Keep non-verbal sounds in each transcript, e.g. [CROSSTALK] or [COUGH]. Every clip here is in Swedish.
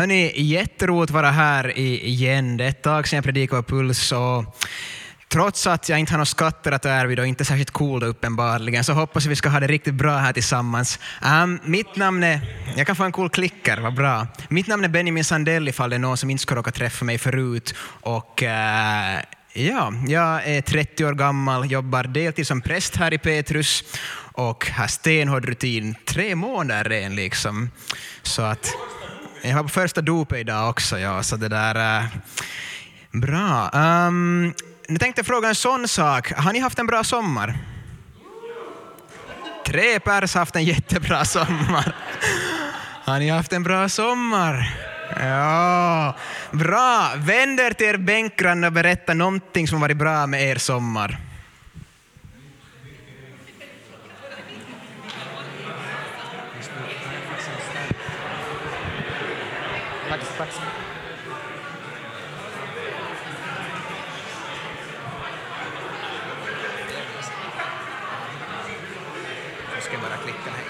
Hörni, jätteroligt att vara här igen. Det är ett tag sedan jag predikade på Puls och trots att jag inte har några skatter att erbjuda och inte särskilt cool uppenbarligen så hoppas jag vi ska ha det riktigt bra här tillsammans. Um, mitt namn är, jag kan få en cool klicker, vad bra. Mitt namn är Benjamin Sandell ifall det är någon som inte ska råka träffa mig förut och uh, Ja, jag är 30 år gammal, jobbar deltid som präst här i Petrus och har stenhård rutin, tre månader ren liksom. Så att jag var på första dopet idag också, ja, så det där uh, bra. Um, nu tänkte jag fråga en sån sak. Har ni haft en bra sommar? Tre pers har haft en jättebra [LAUGHS] sommar. Har ni haft en bra sommar? Ja, bra. Vänd er till er bänkgranne och berätta någonting som varit bra med er sommar. Tack. Nu ska jag bara klicka här.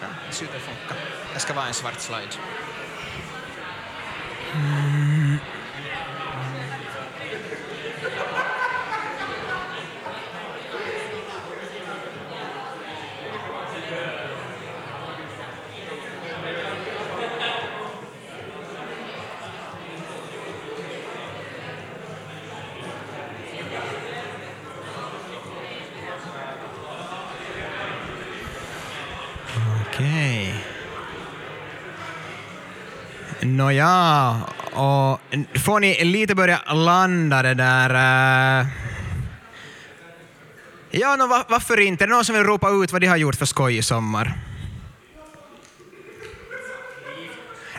Ja, det ser ut att funka. Det ska vara en svart slide. Okej. Nåja, och får ni lite börja landa det där... Eh? Ja, no, varför inte? Är det någon som vill ropa ut vad de har gjort för skoj i sommar?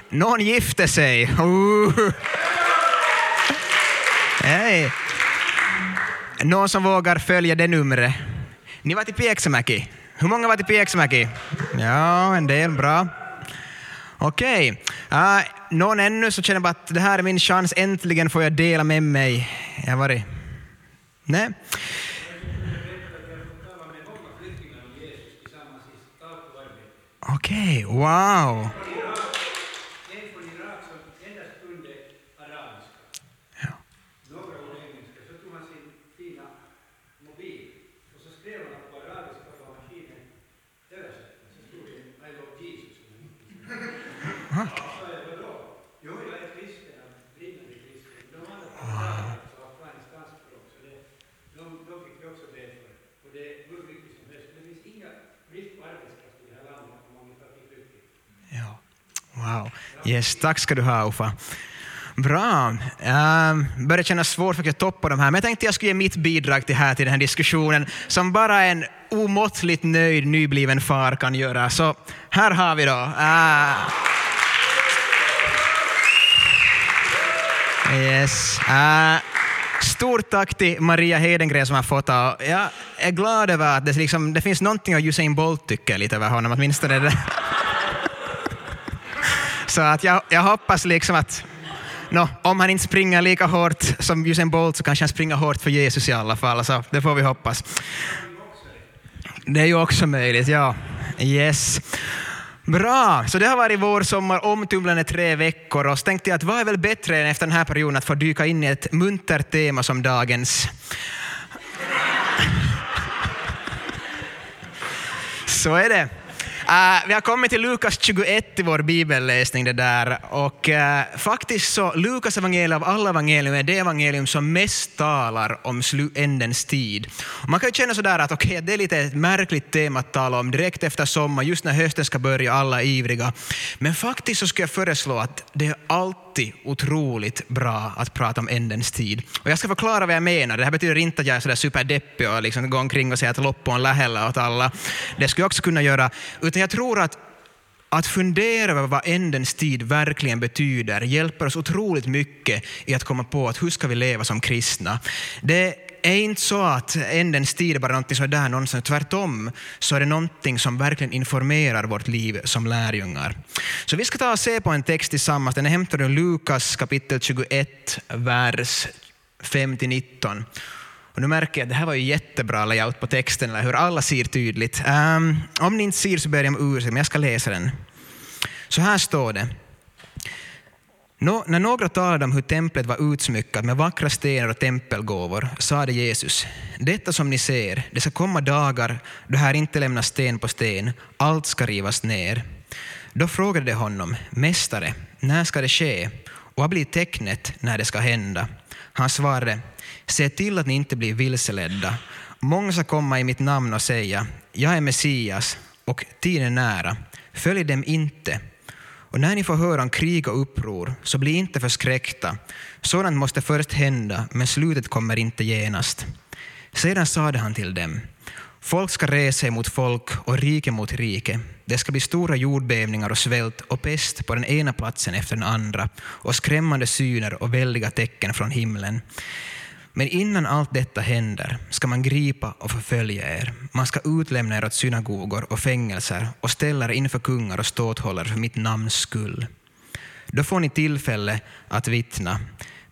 Någon gifte sig. Uh. Hey. Någon som vågar följa det numret? Ni var till Pieksämäki. Hur många var till Pieksämäki? Ja, en del. Bra. Okej. Uh, någon ännu så känner bara att det här är min chans. Äntligen får jag dela med mig. Jag varit... Nej. Okej, wow. En från Irak som endast kunde arabiska, Ja. några ord engelska, så tog han sin fina mobil och så skrev han på arabiska på maskinen översättning. Så stod det I love Jesus. Så jag, vadå? Jo, jag är kristen, jag är brinnande kristen. De andra på arabiska och afghaniskanska språk, så det, de, de fick vi också be för. Och det är hur mycket som helst. Det finns inga brist på arbetskraft i det här landet om man vill ta till flykting. Wow. Yes, tack ska du ha Uffa. Bra. Um, börjar kännas svårt för att jag toppar de här, men jag tänkte jag skulle ge mitt bidrag till, här, till den här diskussionen som bara en omåttligt nöjd nybliven far kan göra. Så här har vi då. Ah. Yes. Uh, stort tack till Maria Hedengren som har fått av. Jag är glad över att det, liksom, det finns någonting av Usain Bolt tycker lite över honom, åtminstone det. Så att jag, jag hoppas liksom att nå, om han inte springer lika hårt som Usain Bolt så kanske han springer hårt för Jesus i alla fall. Så det får vi hoppas. Det är ju också möjligt, ja. Yes. Bra, så det har varit vår sommar omtumlande tre veckor och så tänkte jag att vad är väl bättre än efter den här perioden att få dyka in i ett muntert tema som dagens. Så är det. Uh, vi har kommit till Lukas 21 i vår bibelläsning det där och uh, faktiskt så Lukas evangelium av alla evangelium är det evangelium som mest talar om ändens tid. Och man kan ju känna sådär att okej, det är lite ett märkligt tema att tala om direkt efter sommar, just när hösten ska börja, alla är ivriga. Men faktiskt så skulle jag föreslå att det är alltid alltid otroligt bra att prata om ändens tid. Och jag ska förklara vad jag menar. Det här betyder inte att jag är sådär superdeppig och liksom går omkring och säger att loppon lähellä åt alla. Det skulle jag också kunna göra. Utan jag tror att att fundera över vad ändens tid verkligen betyder hjälper oss otroligt mycket i att komma på att hur ska vi leva som kristna. Det är inte så att ändens tid är bara någonting sådär någonsin. tvärtom så är det någonting som verkligen informerar vårt liv som lärjungar. Så vi ska ta och se på en text tillsammans, den är hämtad ur Lukas kapitel 21, vers 5-19. Och nu märker jag att det här var ju jättebra layout på texten, eller hur? Alla ser tydligt. Um, om ni inte ser så ber jag om ursäkt, men jag ska läsa den. Så här står det. Nå, när några talade om hur templet var utsmyckat med vackra stenar och tempelgåvor sade Jesus, detta som ni ser, det ska komma dagar då här inte lämnas sten på sten, allt ska rivas ner. Då frågade de honom, Mästare, när ska det ske? Och vad blir tecknet när det ska hända? Han svarade, Se till att ni inte blir vilseledda. Många ska komma i mitt namn och säga, jag är Messias och tiden är nära. Följ dem inte. Och när ni får höra om krig och uppror, så bli inte förskräckta. Sådant måste först hända, men slutet kommer inte genast. Sedan sade han till dem, folk ska resa mot folk och rike mot rike. Det ska bli stora jordbävningar och svält och pest på den ena platsen efter den andra och skrämmande syner och väldiga tecken från himlen. Men innan allt detta händer ska man gripa och förfölja er. Man ska utlämna er åt synagogor och fängelser och ställa er inför kungar och ståthållare för mitt namns skull. Då får ni tillfälle att vittna.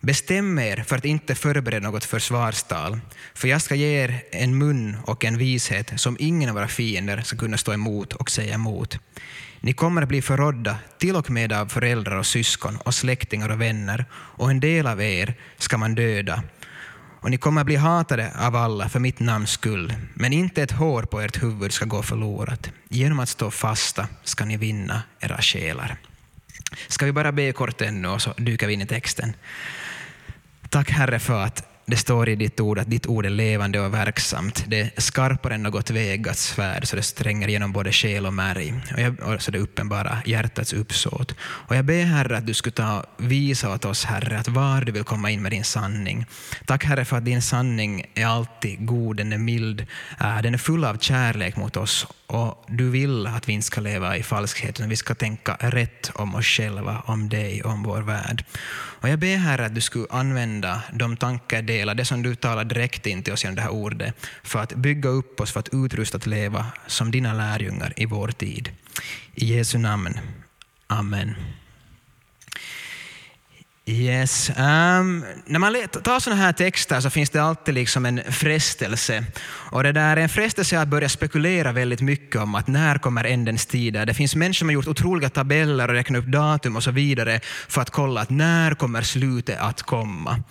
Bestäm er för att inte förbereda något försvarstal, för jag ska ge er en mun och en vishet som ingen av våra fiender ska kunna stå emot och säga emot. Ni kommer att bli förrådda till och med av föräldrar och syskon och släktingar och vänner, och en del av er ska man döda och ni kommer att bli hatade av alla för mitt namns skull, men inte ett hår på ert huvud ska gå förlorat. Genom att stå fasta ska ni vinna era själar. Ska vi bara be kort ännu och så dyker vi in i texten. Tack Herre för att det står i ditt ord att ditt ord är levande och verksamt. Det är skarpare än något vägats svärd, så det stränger genom både själ och märg. Och, jag, och så det uppenbara hjärtats uppsåt. Och jag ber Herre att du skulle ta visa åt oss, Herre, att var du vill komma in med din sanning. Tack Herre för att din sanning är alltid god, den är mild, eh, den är full av kärlek mot oss och du vill att vi inte ska leva i falskhet, utan vi ska tänka rätt om oss själva, om dig, om vår värld. Och jag ber Herre att du skulle använda de tankar, det det som du talar direkt in till oss genom det här ordet, för att bygga upp oss, för att utrusta att leva som dina lärjungar i vår tid. I Jesu namn. Amen. Yes. Um, när man tar sådana här texter så finns det alltid liksom en frestelse. Och det där är en frestelse att börja spekulera väldigt mycket om att när kommer ändens tider. Det finns människor som har gjort otroliga tabeller och räknat upp datum och så vidare för att kolla att när kommer slutet att komma.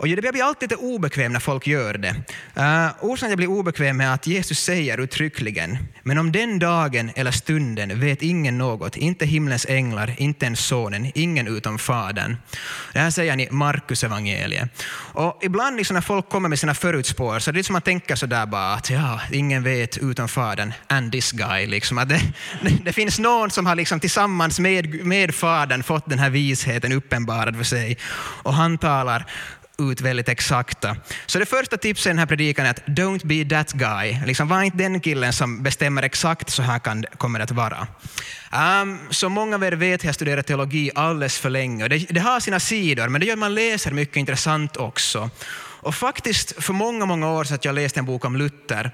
Och jag blir alltid lite obekväm när folk gör det. Uh, orsaken jag blir obekväm är att Jesus säger uttryckligen, men om den dagen eller stunden vet ingen något, inte himlens änglar, inte ens sonen, ingen utom fadern. Det här säger han i Markus evangeliet. Och ibland liksom när folk kommer med sina förutspår så det är som man tänker sådär bara att ja, ingen vet utom fadern, and this guy. Liksom. Att det, det, [LAUGHS] det finns någon som har liksom tillsammans med, med fadern fått den här visheten uppenbarad för sig. Och han talar ut väldigt exakta. Så det första tipset i den här predikan är att don't be that guy. Liksom, var inte den killen som bestämmer exakt så här kan, kommer det att vara. Ehm, um, som många av er vet har jag studerat teologi alldeles för länge. Det, det har sina sidor, men det gör att man läser mycket intressant också. Och faktiskt för många, många år sedan jag läste en bok om Luther.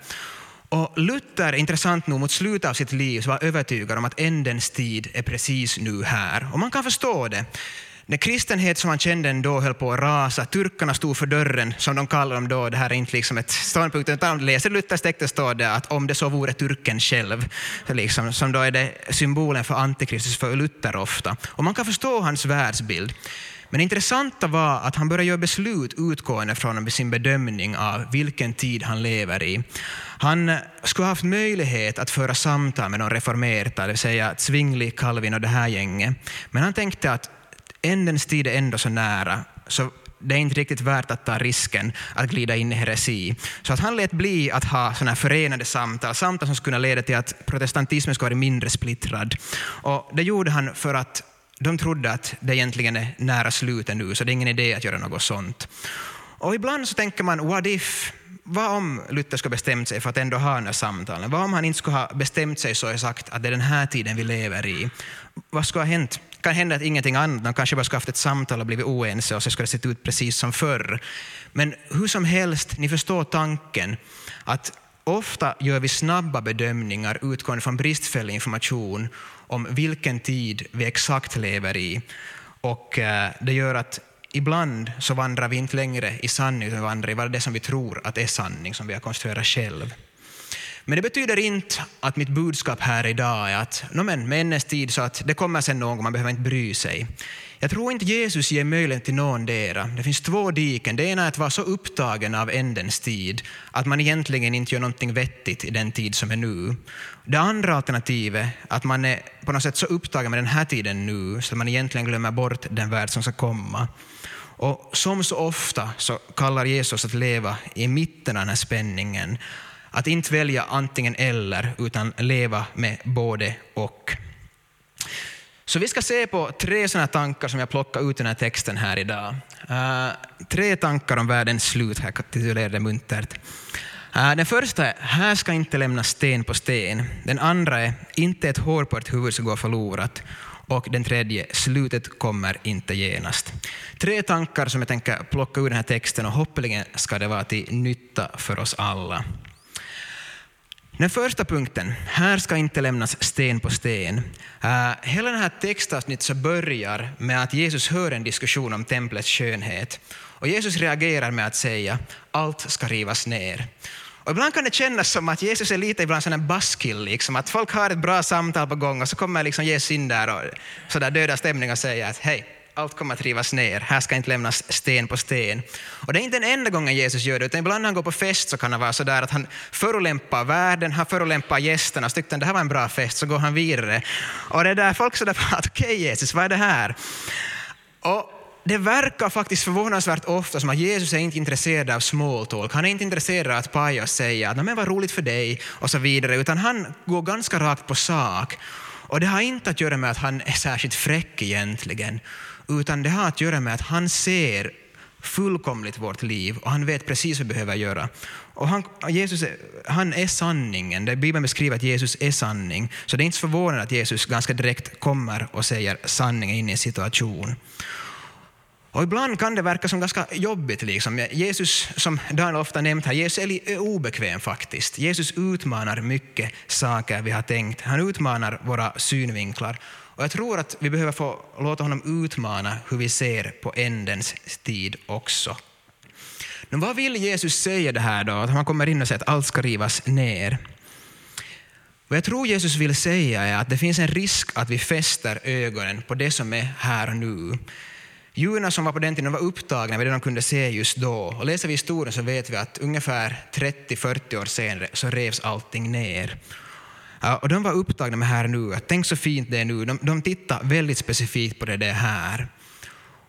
Och Luther, intressant nog, mot slutet av sitt liv så var övertygad om att ändens tid är precis nu här. Och man kan förstå det. Den kristenhet som han kände då höll på att rasa, turkarna stod för dörren, som de kallar dem då, det här är inte liksom ett ståndpunkt, utan läser Luthers texter står det att om det så vore turken själv, liksom, som då är det symbolen för antikristus för Luther ofta. Och man kan förstå hans världsbild. Men det intressanta var att han började göra beslut utgående från sin bedömning av vilken tid han lever i. Han skulle ha haft möjlighet att föra samtal med de reformerade, det vill säga Zwingli, Calvin och det här gänget. Men han tänkte att ändens tid är ändå så nära, så det är inte riktigt värt att ta risken att glida in i heresi. Så att han lät bli att ha såna förenade samtal, samtal som skulle kunna leda till att protestantismen skulle vara mindre splittrad. Och det gjorde han för att de trodde att det egentligen är nära slutet nu, så det är ingen idé att göra något sånt. Och ibland så tänker man, what if? Vad om Luther skulle bestämt sig för att ändå ha de här samtalen? Vad om han inte skulle ha bestämt sig så och sagt att det är den här tiden vi lever i? Vad skulle ha hänt? Kan hända att ingenting annat, de kanske bara ska haft ett samtal och blivit oense och så ska det sett ut precis som förr. Men hur som helst, ni förstår tanken att ofta gör vi snabba bedömningar utgående från bristfällig information om vilken tid vi exakt lever i. Och eh, det gör att ibland så vandrar vi inte längre i sanning, utan vi vandrar i vad det som vi tror att är sanning, som vi har konstruerat själv. Men det betyder inte att mitt budskap här idag är att no men, med tid så att det kommer sen någon, man behöver inte bry sig. Jag tror inte Jesus ger möjlighet till någon dera. Det finns två diken. Det ena är att vara så upptagen av ändens tid att man egentligen inte gör någonting vettigt i den tid som är nu. Det andra alternativet, att man är på något sätt så upptagen med den här tiden nu så att man egentligen glömmer bort den värld som ska komma. Och som så ofta så kallar Jesus att leva i mitten av den här spänningen. Att inte välja antingen eller, utan leva med både och. Så vi ska se på tre sådana tankar som jag plockar ut i den här texten här idag. Uh, tre tankar om världens slut, här titulerade muntert. Uh, den första är, här ska inte lämnas sten på sten. Den andra är, inte ett hår på ett huvud ska gå förlorat. Och den tredje, slutet kommer inte genast. Tre tankar som jag tänker plocka ur den här texten och hoppeligen ska det vara till nytta för oss alla. Den första punkten, här ska inte lämnas sten på sten. Uh, hela den här textavsnittet börjar med att Jesus hör en diskussion om templets skönhet. Och Jesus reagerar med att säga allt ska rivas ner. Och ibland kan det kännas som att Jesus är lite ibland en baskill, liksom, att folk har ett bra samtal på gång och så kommer liksom Jesus in där och så där döda stämning och säger att hej, allt kommer att rivas ner, här ska inte lämnas sten på sten. Och det är inte den enda gången Jesus gör det, utan ibland när han går på fest så kan det vara så där att han förolämpar världen, han förolämpar gästerna, så tyckte han det här var en bra fest, så går han vidare. Och det är där folk sådär, okej okay, Jesus, vad är det här? Och det verkar faktiskt förvånansvärt ofta som att Jesus är inte intresserad av small talk. Han är inte intresserad av att paja och säga att men vad roligt för dig och så vidare, utan han går ganska rakt på sak. Och det har inte att göra med att han är särskilt fräck egentligen, utan det har att göra med att han ser fullkomligt vårt liv och han vet precis vad vi behöver göra. Och han, Jesus, han är sanningen. Det Bibeln beskriver att Jesus är sanning. Så det är inte så förvånande att Jesus ganska direkt kommer och säger sanningen in i en situation. Och ibland kan det verka som ganska jobbigt. Liksom. Jesus, som Daniel ofta nämnt här, Jesus är obekväm faktiskt. Jesus utmanar mycket saker vi har tänkt. Han utmanar våra synvinklar. Och jag tror att vi behöver få låta honom utmana hur vi ser på ändens tid också. Men vad vill Jesus säga det här då? Att han kommer in och säger att allt ska rivas ner. Vad jag tror Jesus vill säga är att det finns en risk att vi fäster ögonen på det som är här och nu. Djuren som var på den tiden var upptagna med det de kunde se just då. Och läser vi historien så vet vi att ungefär 30-40 år senare så revs allting ner. Och de var upptagna med här nu, att tänk så fint det är nu. De, de tittar väldigt specifikt på det det här.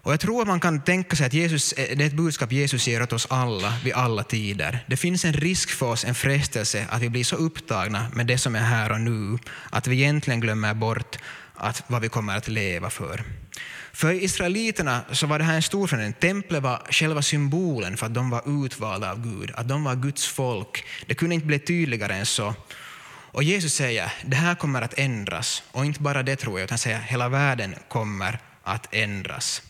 Och jag tror att man kan tänka sig att Jesus, eh, det är ett budskap Jesus ger åt oss alla vid alla tider. Det finns en risk för oss, en frestelse, att vi blir så upptagna med det som är här och nu, att vi egentligen glömmer bort att vad vi kommer att leva för. För israeliterna så var det här en stor förändring. Templet var själva symbolen för att de var utvalda av Gud, att de var Guds folk. Det kunde inte bli tydligare än så. Och Jesus säger, det här kommer att ändras. Och inte bara det tror jag, utan säger, hela världen kommer att ändras.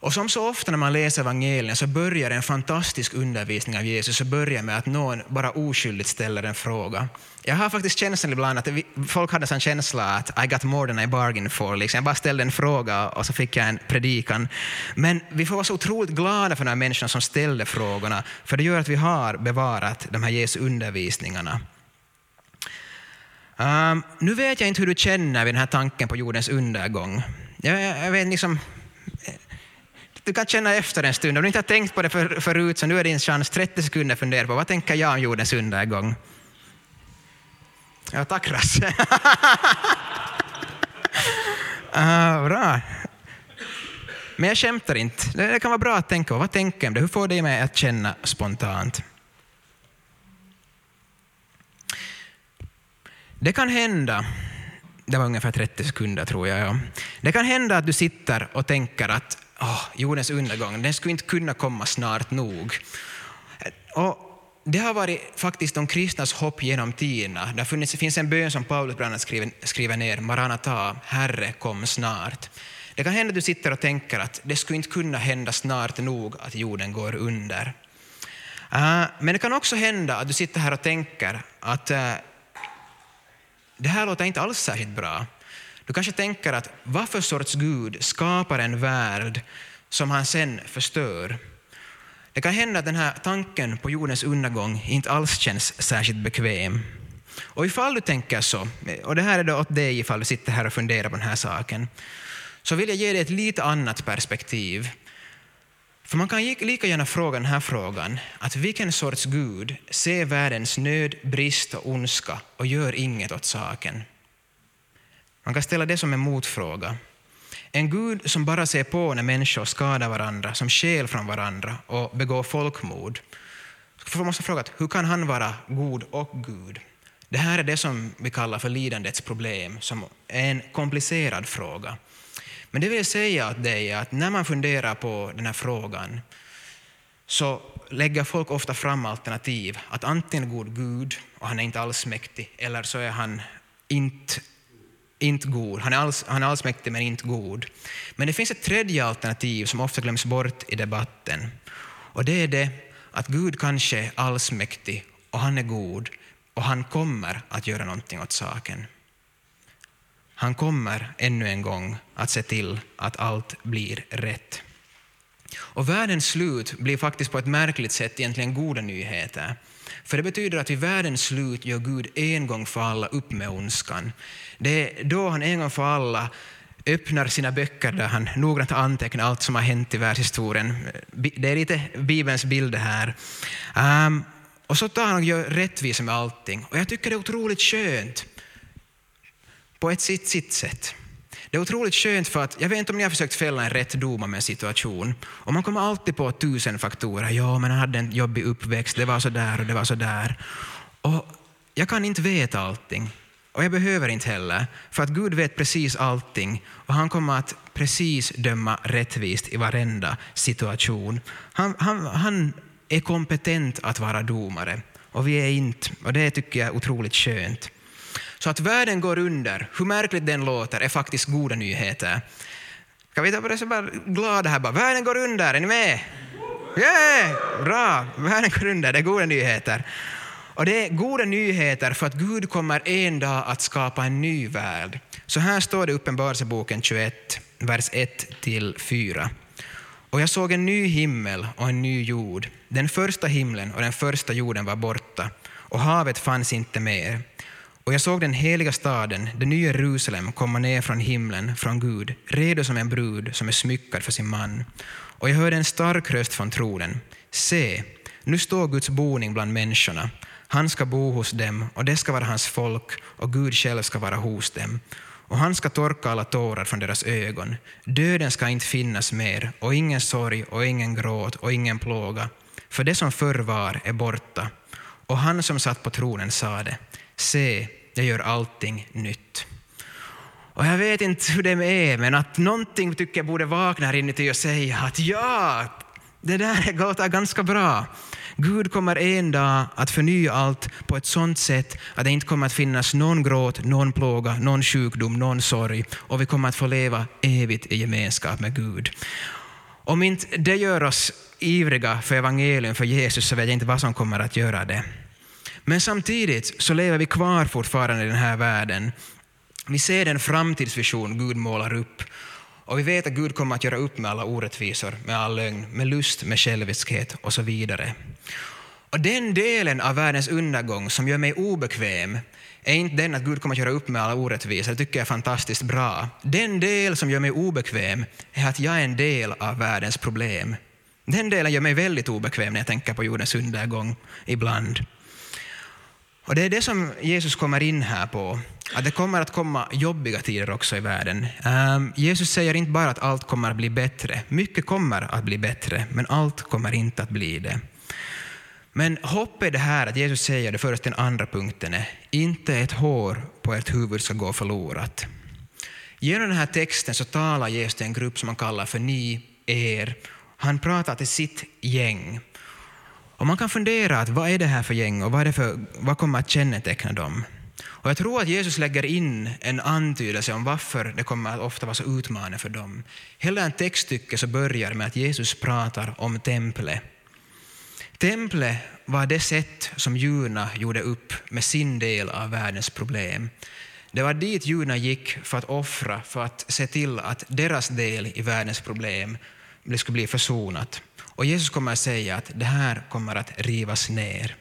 Och som så ofta när man läser evangelierna så börjar en fantastisk undervisning av Jesus så börjar med att någon bara oskyldigt ställer en fråga. Jag har faktiskt känslan ibland att folk hade en känsla att I got more than I bargained for. Liksom. Jag bara ställde en fråga och så fick jag en predikan. Men vi får vara så otroligt glada för de här människorna som ställde frågorna, för det gör att vi har bevarat de här Jesu undervisningarna. Um, nu vet jag inte hur du känner vid den här tanken på jordens undergång. Jag, jag vet liksom, eh, du kan känna efter en stund. Om du inte har tänkt på det för, förut så nu är din chans 30 sekunder att fundera på vad tänker jag om jordens undergång. Ja, tack Rasse. uh, [LAUGHS] ah, bra. Men jag skämtar inte. Det kan vara bra att tänka på. Vad tänker om det? Hur får det mig att känna spontant? Det kan hända, det var ungefär 30 sekunder tror jag, ja. det kan hända att du sitter och tänker att oh, jordens undergång, den skulle inte kunna komma snart nog. Och det har varit faktiskt de kristnas hopp genom tiderna. Det funnits, finns en bön som Paulus bland annat skriver, skriver ner, Maranata, Herre kom snart. Det kan hända att du sitter och tänker att det skulle inte kunna hända snart nog att jorden går under. Ah, men det kan också hända att du sitter här och tänker att eh, det här låter inte alls särskilt bra. Du kanske tänker att vad för sorts Gud skapar en värld som han sen förstör? Det kan hända att den här tanken på jordens undergång inte alls känns särskilt bekväm. Och ifall du tänker så, och det här är då åt dig ifall du sitter här och funderar på den här saken, så vill jag ge dig ett lite annat perspektiv. För man kan lika gärna fråga den här frågan, att vilken sorts Gud ser världens nöd, brist och ondska och gör inget åt saken? Man kan ställa det som en motfråga. En Gud som bara ser på när människor skadar varandra, som skäl från varandra och begår folkmord. Man måste fråga, hur kan han vara god och Gud? Det här är det som vi kallar för lidandets problem, som är en komplicerad fråga. Men det vill säga åt dig att när man funderar på den här frågan så lägger folk ofta fram alternativ, att antingen är god Gud och han är inte allsmäktig, eller så är han inte inte god. Han är, alls, han är allsmäktig men inte god. Men det finns ett tredje alternativ som ofta glöms bort i debatten. Och det är det att Gud kanske är allsmäktig och han är god och han kommer att göra någonting åt saken. Han kommer ännu en gång att se till att allt blir rätt. Och världens slut blir faktiskt på ett märkligt sätt egentligen goda nyheter. För det betyder att vid världens slut gör Gud en gång för alla upp med ondskan. Det är då han en gång för alla öppnar sina böcker där han noggrant antecknar allt som har hänt i världshistorien. Det är lite Bibelns bild här. Um, och så tar han och gör rättvisa med allting. Och jag tycker det är otroligt skönt på ett sitt, sitt sätt. Det är otroligt skönt för att, jag vet inte om ni har försökt fälla en rätt dom om en situation, och man kommer alltid på tusen faktorer. Ja, men han hade en jobbig uppväxt, det var så där och det var så där. Och jag kan inte veta allting. Och jag behöver inte heller, för att Gud vet precis allting och han kommer att precis döma rättvist i varenda situation. Han, han, han är kompetent att vara domare och vi är inte, och det tycker jag är otroligt skönt. Så att världen går under, hur märkligt den låter, är faktiskt goda nyheter. Kan vi ta på det så bara glada här bara, världen går under, är ni med? Yeah! Bra, världen går under, det är goda nyheter. Och det är goda nyheter för att Gud kommer en dag att skapa en ny värld. Så här står det i Uppenbarelseboken 21, vers 1-4. Och jag såg en ny himmel och en ny jord. Den första himlen och den första jorden var borta och havet fanns inte mer. Och jag såg den heliga staden, det nya Jerusalem, komma ner från himlen, från Gud, redo som en brud som är smyckad för sin man. Och jag hörde en stark röst från tronen. Se, nu står Guds boning bland människorna. Han ska bo hos dem, och det ska vara hans folk, och Gud själv ska vara hos dem. Och han ska torka alla tårar från deras ögon. Döden ska inte finnas mer, och ingen sorg, och ingen gråt, och ingen plåga. För det som förr var är borta. Och han som satt på tronen sade, se, jag gör allting nytt. Och jag vet inte hur det är, men att någonting tycker jag borde vakna här inuti och säga att ja, det där låter ganska bra. Gud kommer en dag att förnya allt på ett sådant sätt att det inte kommer att finnas någon gråt, någon plåga, någon sjukdom, någon sorg och vi kommer att få leva evigt i gemenskap med Gud. Om inte det gör oss ivriga för evangelium, för Jesus, så vet jag inte vad som kommer att göra det. Men samtidigt så lever vi kvar fortfarande i den här världen. Vi ser den framtidsvision Gud målar upp och vi vet att Gud kommer att göra upp med alla orättvisor, med all lögn, med lust, med själviskhet och så vidare. Och den delen av världens undergång som gör mig obekväm är inte den att Gud kommer att göra upp med alla orättvisor, det tycker jag är fantastiskt bra. Den del som gör mig obekväm är att jag är en del av världens problem. Den delen gör mig väldigt obekväm när jag tänker på jordens undergång ibland. Och det är det som Jesus kommer in här på, att det kommer att komma jobbiga tider också i världen. Um, Jesus säger inte bara att allt kommer att bli bättre, mycket kommer att bli bättre, men allt kommer inte att bli det. Men hopp är det här att Jesus säger det först den andra punkten är, inte ett hår på ert huvud ska gå förlorat. Genom den här texten så talar Jesus till en grupp som han kallar för ni, er. Han pratar till sitt gäng. Och man kan fundera att vad är det här för gäng och vad, är det för, vad kommer att känneteckna dem? Och jag tror att Jesus lägger in en antydelse om varför det kommer att ofta vara så utmanande för dem. Hela en textstycke så börjar med att Jesus pratar om templet. Templet var det sätt som judarna gjorde upp med sin del av världens problem. Det var dit judarna gick för att offra, för att se till att deras del i världens problem skulle bli försonat. Och Jesus kommer att säga att det här kommer att rivas ner.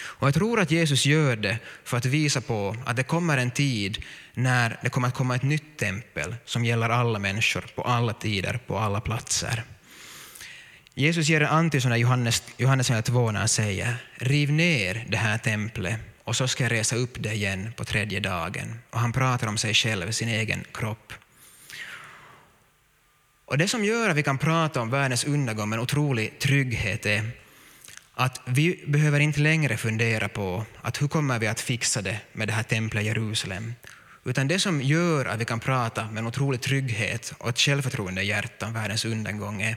Och jag tror att Jesus gör det för att visa på att det kommer en tid när det kommer att komma ett nytt tempel som gäller alla människor på alla tider, på alla platser. Jesus ger en antydan i Johannes, Johannes 2 när han säger riv ner det här templet och så ska jag resa upp det igen på tredje dagen. Och han pratar om sig själv, sin egen kropp. Och Det som gör att vi kan prata om världens undergång med en otrolig trygghet är att vi behöver inte längre fundera på att hur kommer vi att fixa det med det här templet i Jerusalem. Utan det som gör att vi kan prata med en otrolig trygghet och ett självförtroende i hjärtat om världens undergång är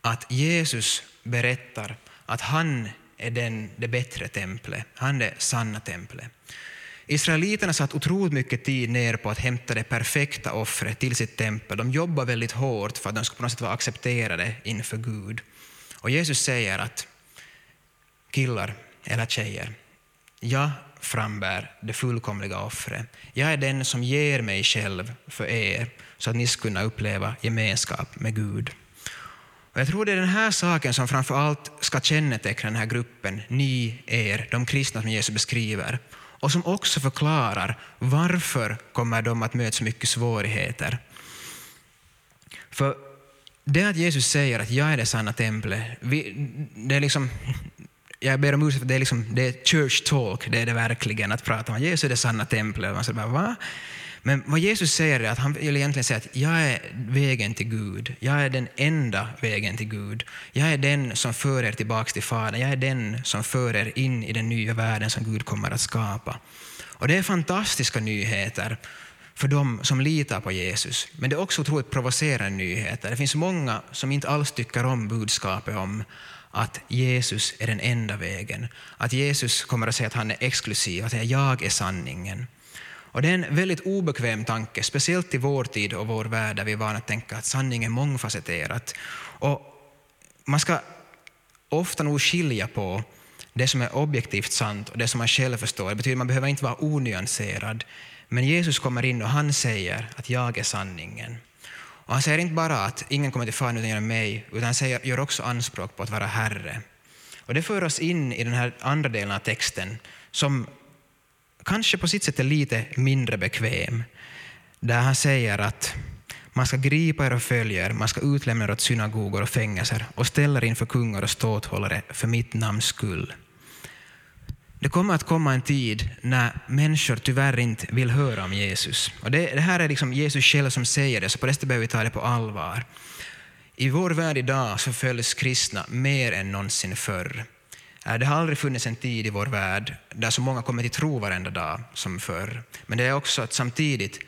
att Jesus berättar att han är den, det bättre templet, han är det sanna templet. Israeliterna satt otroligt mycket tid ner på att hämta det perfekta offret till sitt tempel. De jobbade väldigt hårt för att de skulle på något sätt vara accepterade inför Gud. Och Jesus säger att killar eller tjejer, jag frambär det fullkomliga offret. Jag är den som ger mig själv för er så att ni ska kunna uppleva gemenskap med Gud. Och jag tror det är den här saken som framför allt ska känneteckna den här gruppen, ni, er, de kristna som Jesus beskriver, och som också förklarar varför kommer de att möta så mycket svårigheter. För det att Jesus säger att jag är det sanna templet, vi, det är liksom, jag ber om ursäkt för det är, liksom, det är church talk, det är det verkligen, att prata om att Jesus är det sanna templet. man säger bara, va? Men vad Jesus säger är att han vill egentligen säga att jag är vägen till Gud. Jag är den enda vägen till Gud. Jag är den som för er tillbaka till Fadern. Jag är den som för er in i den nya världen som Gud kommer att skapa. Och det är fantastiska nyheter för dem som litar på Jesus. Men det är också otroligt provocerande nyheter. Det finns många som inte alls tycker om budskapet om att Jesus är den enda vägen. Att Jesus kommer att säga att han är exklusiv, att jag är sanningen. Och det är en väldigt obekväm tanke, speciellt i vår tid och vår värld där vi är vana att tänka att sanning är mångfacetterat. Och man ska ofta nog skilja på det som är objektivt sant och det som man själv förstår. Det betyder att man behöver inte vara onyanserad. Men Jesus kommer in och han säger att jag är sanningen. Och han säger inte bara att ingen kommer till Fadern utan genom mig, utan han säger, gör också anspråk på att vara Herre. Och det för oss in i den här andra delen av texten som kanske på sitt sätt är lite mindre bekväm, där han säger att man ska gripa er och följa er, man ska utlämna er åt synagogor och fängelser och ställa er inför kungar och ståthållare för mitt namns skull. Det kommer att komma en tid när människor tyvärr inte vill höra om Jesus. Och det, det här är liksom Jesus själv som säger det, så på det sättet behöver vi ta det på allvar. I vår värld idag så följs kristna mer än någonsin förr. Eh, det har aldrig funnits en tid i vår värld där så många kommer till tro varenda dag som förr. Men det är också att samtidigt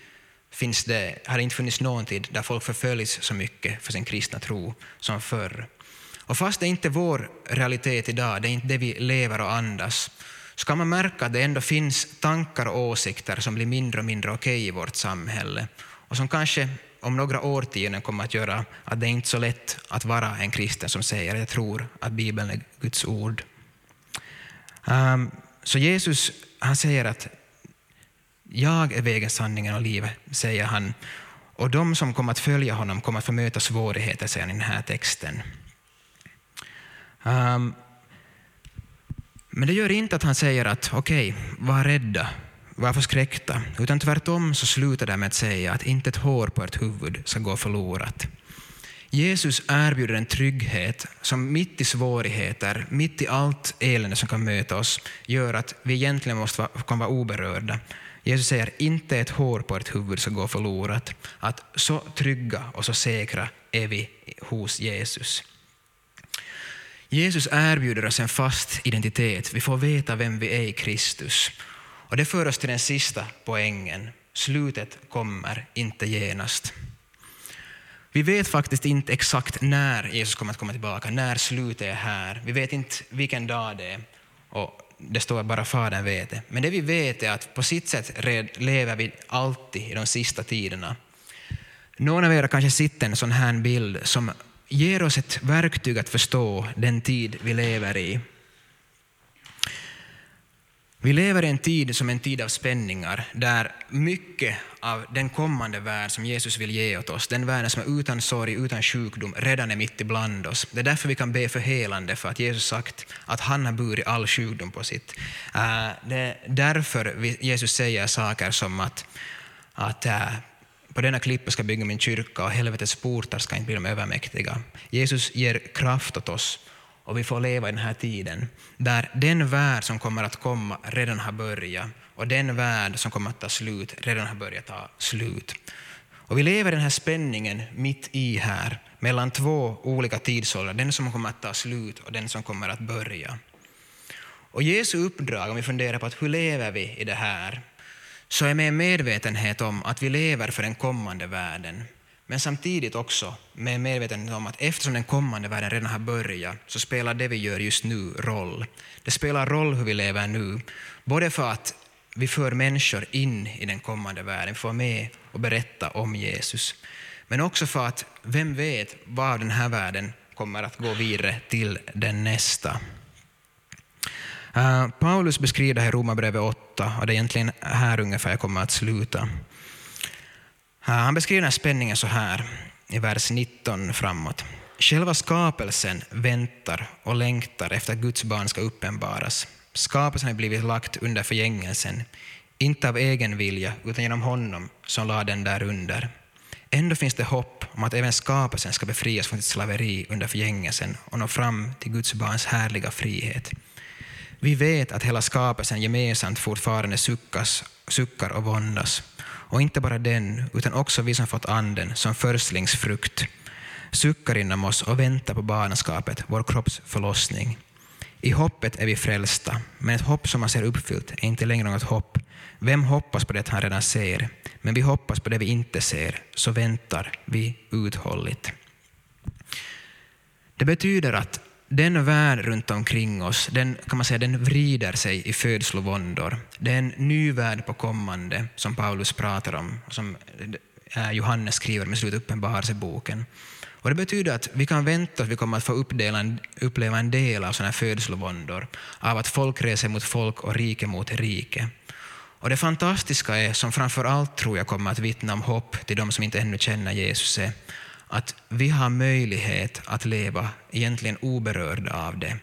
finns det, har det inte funnits någon tid där folk förföljs så mycket för sin kristna tro som förr. Och fast det inte är vår realitet idag, det är inte det vi lever och andas, så kan man märka att det ändå finns tankar och åsikter som blir mindre och mindre okej okay i vårt samhälle och som kanske om några årtionden kommer att göra att det inte är så lätt att vara en kristen som säger att jag tror att Bibeln är Guds ord. Um, så Jesus han säger att jag är vägen, sanningen och livet, säger han. Och de som kommer att följa honom kommer att få möta svårigheter, säger han i den här texten. Um, men det gör inte att han säger att okej, okay, var rädda, var förskräckta, utan tvärtom så slutar det med att säga att inte ett hår på ert huvud ska gå förlorat. Jesus erbjuder en trygghet som mitt i svårigheter, mitt i allt elände som kan möta oss, gör att vi egentligen måste vara, kan vara oberörda. Jesus säger inte ett hår på ert huvud ska gå förlorat. Att så trygga och så säkra är vi hos Jesus. Jesus erbjuder oss en fast identitet. Vi får veta vem vi är i Kristus. Och Det för oss till den sista poängen. Slutet kommer inte genast. Vi vet faktiskt inte exakt när Jesus kommer att komma tillbaka, när slutet är här. Vi vet inte vilken dag det är. Och det står bara Fadern vet det. Men det vi vet är att på sitt sätt lever vi alltid i de sista tiderna. Någon av er har kanske sett en sån här bild som ger oss ett verktyg att förstå den tid vi lever i. Vi lever i en tid som en tid av spänningar, där mycket av den kommande värld som Jesus vill ge åt oss, den världen som är utan sorg, utan sjukdom, redan är mitt ibland oss. Det är därför vi kan be för helande, för att Jesus sagt att han har burit all sjukdom på sitt. Eh, det är därför Jesus säger saker som att, att eh, på denna klippa ska bygga min kyrka och helvetets portar ska inte bli de övermäktiga. Jesus ger kraft åt oss och vi får leva i den här tiden där den värld som kommer att komma redan har börjat och den värld som kommer att ta slut redan har börjat ta slut. Och vi lever i den här spänningen mitt i här, mellan två olika tidsåldrar, den som kommer att ta slut och den som kommer att börja. Och Jesu uppdrag, om vi funderar på att hur lever vi i det här, så är med en medvetenhet om att vi lever för den kommande världen, men samtidigt också med medvetenhet om att eftersom den kommande världen redan har börjat så spelar det vi gör just nu roll. Det spelar roll hur vi lever nu, både för att vi för människor in i den kommande världen, får med och berätta om Jesus, men också för att vem vet var den här världen kommer att gå vidare till den nästa. Uh, Paulus beskriver det här i Romarbrevet 8 och det är egentligen här ungefär jag kommer att sluta. Han beskriver den här spänningen så här i vers 19 framåt. Själva skapelsen väntar och längtar efter att Guds barn ska uppenbaras. Skapelsen har blivit lagt under förgängelsen, inte av egen vilja utan genom honom som lade den där under. Ändå finns det hopp om att även skapelsen ska befrias från sitt slaveri under förgängelsen och nå fram till Guds barns härliga frihet. Vi vet att hela skapelsen gemensamt fortfarande suckas, suckar och våndas. Och inte bara den, utan också vi som fått Anden som förstlingsfrukt suckar inom oss och väntar på barnaskapet, vår kropps förlossning. I hoppet är vi frälsta, men ett hopp som man ser uppfyllt är inte längre något hopp. Vem hoppas på det han redan ser? Men vi hoppas på det vi inte ser, så väntar vi uthålligt. Det betyder att den värld runt omkring oss, den, kan man säga, den vrider sig i födslovåndor. Det är en ny värld på kommande som Paulus pratar om, som eh, Johannes skriver med slutuppenbarelseboken. Och det betyder att vi kan vänta att vi kommer att få en, uppleva en del av sådana här födslovåndor, av att folk reser mot folk och rike mot rike. Och det fantastiska är, som framför allt tror jag kommer att vittna om hopp till de som inte ännu känner Jesus, är att vi har möjlighet att leva egentligen oberörda av det.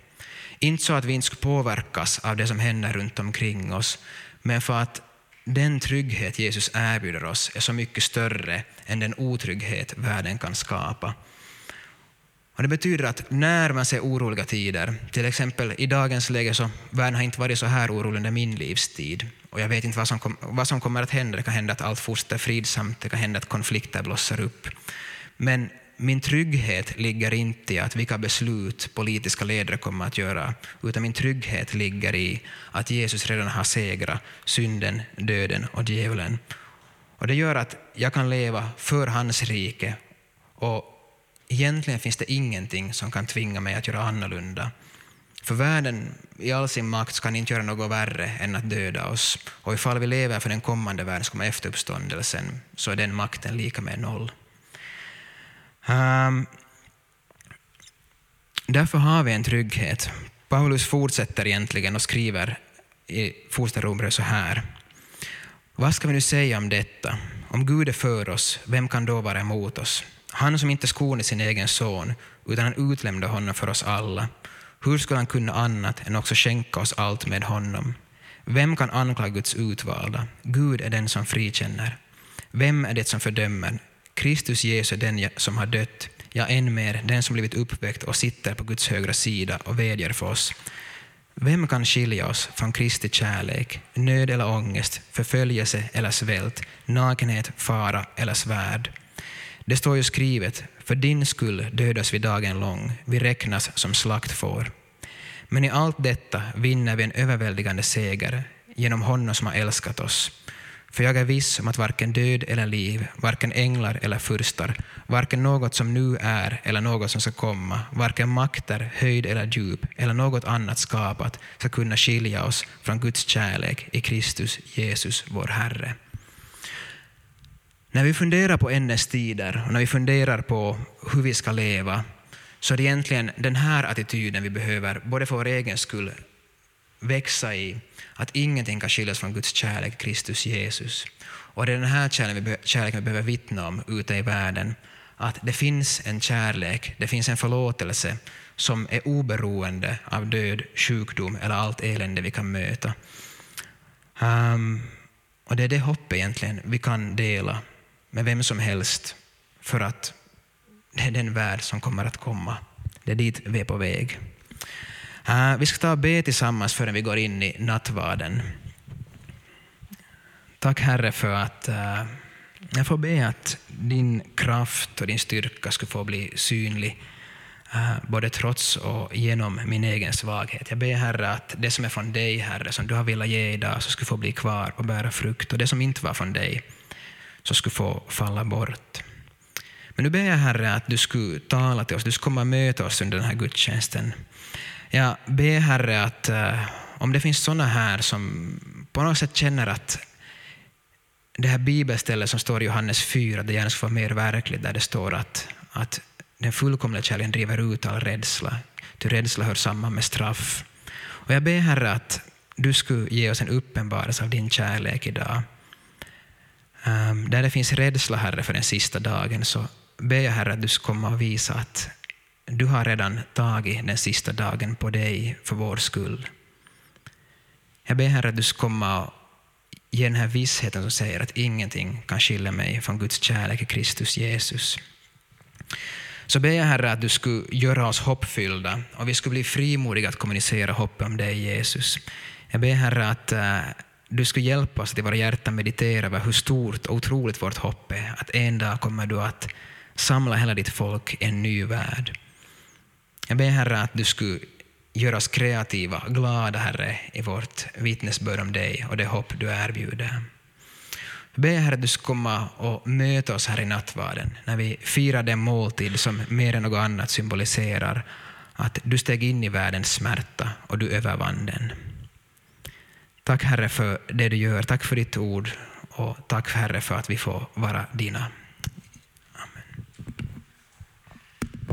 Inte så att vi inte ska påverkas av det som händer runt omkring oss, men för att den trygghet Jesus erbjuder oss är så mycket större än den otrygghet världen kan skapa. Och det betyder att när man ser oroliga tider, till exempel i dagens läge så världen har inte varit så här orolig under min livstid och jag vet inte vad som, kom, vad som kommer att hända. Det kan hända att allt fortsätter fridsamt, det kan hända att konflikter blossar upp. Men min trygghet ligger inte i att vilka beslut politiska ledare kommer att göra, utan min trygghet ligger i att Jesus redan har segrat synden, döden och djävulen. Och det gör att jag kan leva för hans rike och egentligen finns det ingenting som kan tvinga mig att göra annorlunda. För världen i all sin makt kan inte göra något värre än att döda oss. Och ifall vi lever för den kommande världen som kommer efter uppståndelsen så är den makten lika med noll. Um, därför har vi en trygghet. Paulus fortsätter egentligen och skriver i första Romarbrevet så här. Vad ska vi nu säga om detta? Om Gud är för oss, vem kan då vara emot oss? Han som inte skonade sin egen son, utan han utlämnade honom för oss alla. Hur skulle han kunna annat än också skänka oss allt med honom? Vem kan anklaga Guds utvalda? Gud är den som frikänner. Vem är det som fördömer? Kristus Jesus är den som har dött, ja än mer den som blivit uppväckt och sitter på Guds högra sida och vädjar för oss. Vem kan skilja oss från Kristi kärlek, nöd eller ångest, förföljelse eller svält, nakenhet, fara eller svärd? Det står ju skrivet, för din skull dödas vi dagen lång, vi räknas som slaktfår. Men i allt detta vinner vi en överväldigande seger genom honom som har älskat oss. För jag är viss om att varken död eller liv, varken änglar eller furstar, varken något som nu är eller något som ska komma, varken makter, höjd eller djup eller något annat skapat ska kunna skilja oss från Guds kärlek i Kristus Jesus, vår Herre. När vi funderar på ändens tider och när vi funderar på hur vi ska leva så är det egentligen den här attityden vi behöver, både för vår egen skull, växa i. Att ingenting kan skiljas från Guds kärlek, Kristus Jesus. Och det är den här kärleken vi behöver vittna om ute i världen. Att det finns en kärlek, det finns en förlåtelse som är oberoende av död, sjukdom eller allt elände vi kan möta. Um, och det är det hoppet egentligen vi kan dela med vem som helst för att det är den värld som kommer att komma. Det är dit vi är på väg. Uh, vi ska ta och be tillsammans förrän vi går in i nattvarden. Tack Herre för att uh, jag får be att din kraft och din styrka ska få bli synlig eh, både trots och genom min egen svaghet. Jag ber Herre att det som är från dig, Herre, som du har velat ge idag, så ska få bli kvar och bära frukt. Och det som inte var från dig, så skulle få falla bort. Men nu ber jag Herre att du skulle tala till oss, du skulle komma och möta oss under den här gudstjänsten. Jag ber Herre att eh, om det finns sådana här som på något sätt känner att det här bibelstället som står i Johannes 4, det gärna ska vara mer verkligt, där det står att, att den fullkomliga kärleken driver ut all rädsla, ty rädsla hör samman med straff. Och jag ber Herre att du skulle ge oss en uppenbarelse av din kärlek idag. Um, där det finns rädsla, Herre, för den sista dagen, så ber jag Herre att du ska komma och visa att du har redan tagit den sista dagen på dig för vår skull. Jag ber Herre att du ska komma och ge den här vissheten som säger att ingenting kan skilja mig från Guds kärlek i Kristus Jesus. Så ber jag Herre att du skulle göra oss hoppfyllda och vi skulle bli frimodiga att kommunicera hoppet om dig Jesus. Jag ber Herre att eh, du skulle hjälpa oss att i våra hjärtan meditera över hur stort och otroligt vårt hopp är. Att en dag kommer du att samla hela ditt folk i en ny värld. Jag ber Herre att du skulle göra oss kreativa, glada Herre i vårt vittnesbörd om dig och det hopp du erbjuder. Jag ber Herre att du ska komma och möta oss här i nattvarden när vi firar den måltid som mer än något annat symboliserar att du steg in i världens smärta och du övervann den. Tack Herre för det du gör, tack för ditt ord och tack Herre för att vi får vara dina.